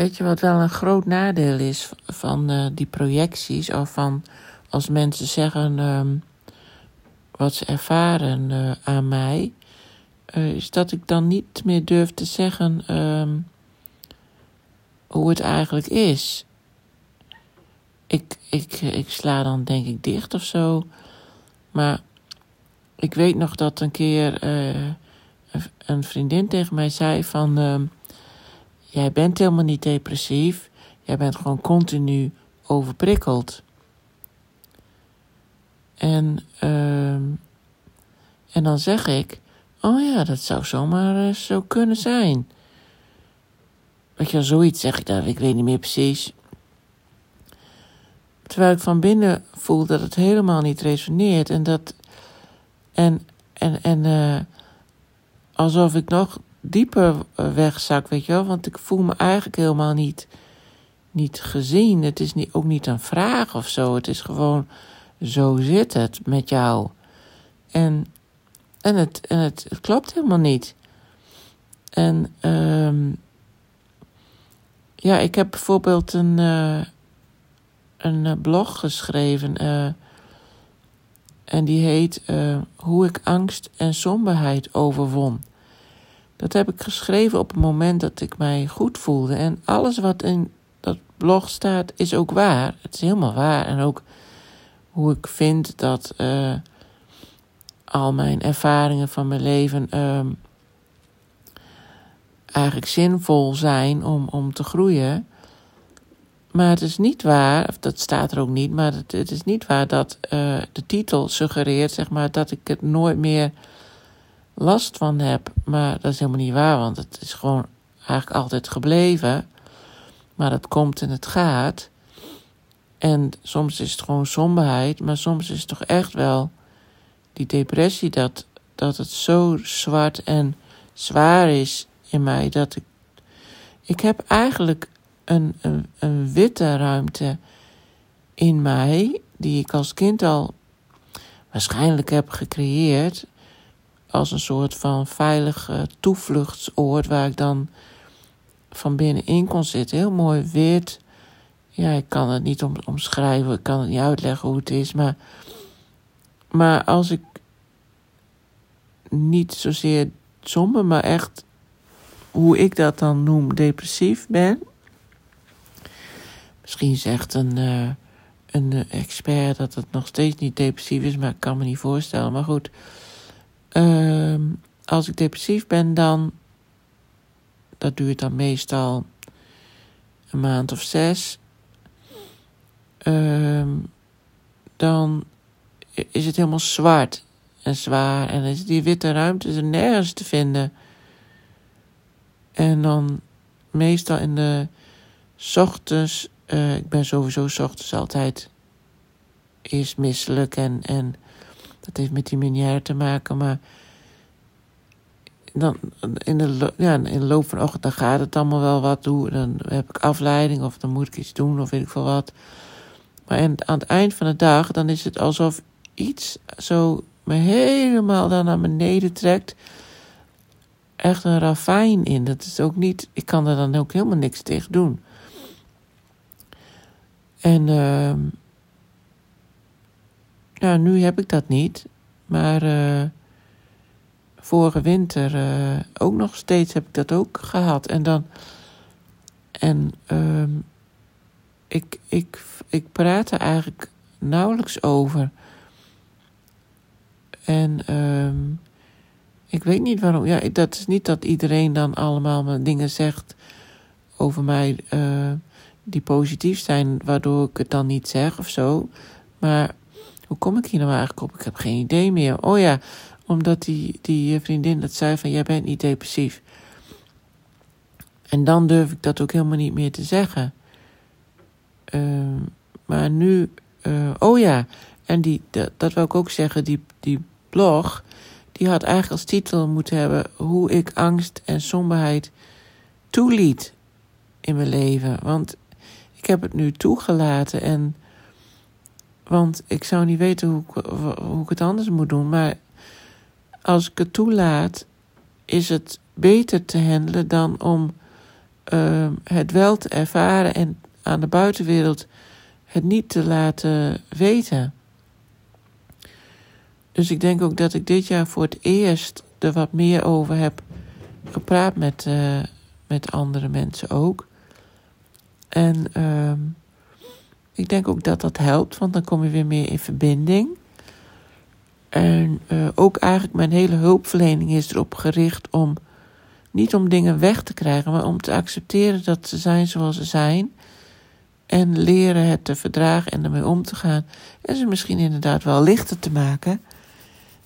weet je wat wel een groot nadeel is van uh, die projecties? Of van als mensen zeggen um, wat ze ervaren uh, aan mij, uh, is dat ik dan niet meer durf te zeggen um, hoe het eigenlijk is. Ik, ik, ik sla dan denk ik dicht of zo. Maar ik weet nog dat een keer een vriendin tegen mij zei van... Uh, jij bent helemaal niet depressief. Jij bent gewoon continu overprikkeld. En, uh, en dan zeg ik... Oh ja, dat zou zomaar uh, zo kunnen zijn. Weet je wel, zoiets zeg ik dan. Ik weet niet meer precies. Terwijl ik van binnen voel dat het helemaal niet resoneert. En dat... En... En... en uh, alsof ik nog dieper eh, wegzak, weet je wel. Want ik voel me eigenlijk helemaal niet, niet gezien. Het is niet, ook niet een vraag of zo. Het is gewoon, zo zit het met jou. En, en, het, en het, klopt helemaal niet. En um, ja, ik heb bijvoorbeeld een, uh, een eh, blog geschreven. Uh, en die heet Hoe ik angst en somberheid overwon. Dat heb ik geschreven op het moment dat ik mij goed voelde. En alles wat in dat blog staat is ook waar. Het is helemaal waar. En ook hoe ik vind dat uh, al mijn ervaringen van mijn leven uh, eigenlijk zinvol zijn om, om te groeien. Maar het is niet waar, of dat staat er ook niet, maar het, het is niet waar dat uh, de titel suggereert, zeg maar, dat ik het nooit meer last van heb. Maar dat is helemaal niet waar, want het is gewoon eigenlijk altijd gebleven. Maar het komt en het gaat. En soms is het gewoon somberheid, maar soms is het toch echt wel die depressie dat, dat het zo zwart en zwaar is in mij dat ik. Ik heb eigenlijk een, een, een witte ruimte in mij, die ik als kind al waarschijnlijk heb gecreëerd als een soort van veilig toevluchtsoord waar ik dan van binnenin kon zitten. Heel mooi wit. Ja, ik kan het niet om, omschrijven, ik kan het niet uitleggen hoe het is, maar, maar als ik niet zozeer somber, maar echt hoe ik dat dan noem, depressief ben. Misschien zegt een, uh, een expert dat het nog steeds niet depressief is, maar ik kan me niet voorstellen. Maar goed, uh, als ik depressief ben, dan. Dat duurt dan meestal een maand of zes. Uh, dan is het helemaal zwart en zwaar. En is die witte ruimte is er nergens te vinden. En dan meestal in de ochtends. Uh, ik ben sowieso ochtends altijd eerst misselijk en, en dat heeft met die minière te maken, maar dan in de, ja, in de loop van de ochtend dan gaat het allemaal wel wat doen. Dan heb ik afleiding of dan moet ik iets doen of weet ik veel wat. Maar aan het eind van de dag, dan is het alsof iets zo me helemaal dan naar beneden trekt. Echt een ravijn in. Dat is ook niet, ik kan er dan ook helemaal niks tegen doen. En uh, nou, nu heb ik dat niet. Maar uh, vorige winter uh, ook nog steeds heb ik dat ook gehad. En dan. En um, ik, ik, ik praat er eigenlijk nauwelijks over. En um, ik weet niet waarom. Ja, dat is niet dat iedereen dan allemaal dingen zegt over mij uh, die positief zijn, waardoor ik het dan niet zeg of zo. Maar hoe kom ik hier nou eigenlijk op? Ik heb geen idee meer. Oh ja, omdat die, die vriendin dat zei van jij bent niet depressief. En dan durf ik dat ook helemaal niet meer te zeggen. Uh, maar nu, uh, oh ja, en die, dat, dat wil ik ook zeggen, die, die blog, die had eigenlijk als titel moeten hebben hoe ik angst en somberheid toeliet in mijn leven. Want ik heb het nu toegelaten en want ik zou niet weten hoe ik, hoe ik het anders moet doen. Maar als ik het toelaat, is het beter te handelen dan om ehm, het wel te ervaren en aan de buitenwereld het niet te laten weten. Dus ik denk ook dat ik dit jaar voor het eerst er wat meer over heb gepraat met, uh, met andere mensen ook. En uh, ik denk ook dat dat helpt, want dan kom je weer meer in verbinding. En uh, ook eigenlijk mijn hele hulpverlening is erop gericht om niet om dingen weg te krijgen, maar om te accepteren dat ze zijn zoals ze zijn. En leren het te verdragen en ermee om te gaan. En ze misschien inderdaad wel lichter te maken.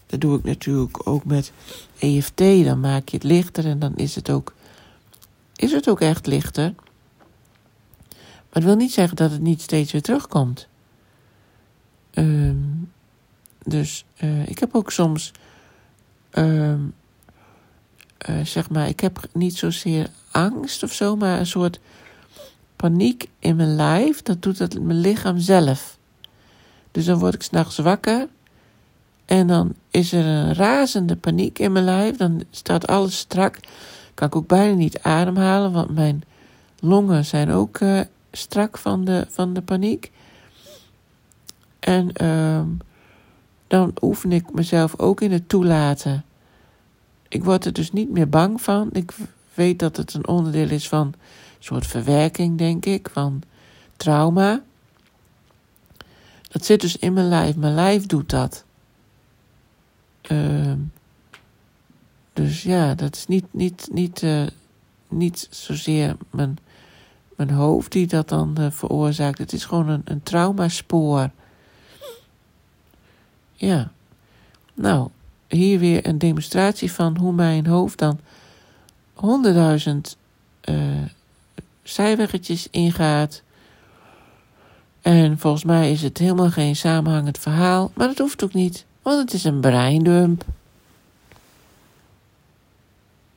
Dat doe ik natuurlijk ook met EFT. Dan maak je het lichter en dan is het ook, is het ook echt lichter. Maar het wil niet zeggen dat het niet steeds weer terugkomt. Um, dus uh, ik heb ook soms, um, uh, zeg maar, ik heb niet zozeer angst of zo, maar een soort paniek in mijn lijf. Dat doet het mijn lichaam zelf. Dus dan word ik s'nachts wakker en dan is er een razende paniek in mijn lijf. Dan staat alles strak. Kan ik ook bijna niet ademhalen, want mijn longen zijn ook uh, strak van de, van de paniek. En uh, dan oefen ik mezelf ook in het toelaten. Ik word er dus niet meer bang van. Ik weet dat het een onderdeel is van een soort verwerking, denk ik, van trauma. Dat zit dus in mijn lijf. Mijn lijf doet dat. Uh, dus ja, dat is niet, niet, niet, uh, niet zozeer mijn, mijn hoofd die dat dan uh, veroorzaakt. Het is gewoon een, een traumaspoor. Ja. Nou, hier weer een demonstratie van hoe mijn hoofd dan honderdduizend uh, zijweggetjes ingaat. En volgens mij is het helemaal geen samenhangend verhaal, maar dat hoeft ook niet. Want het is een breindump.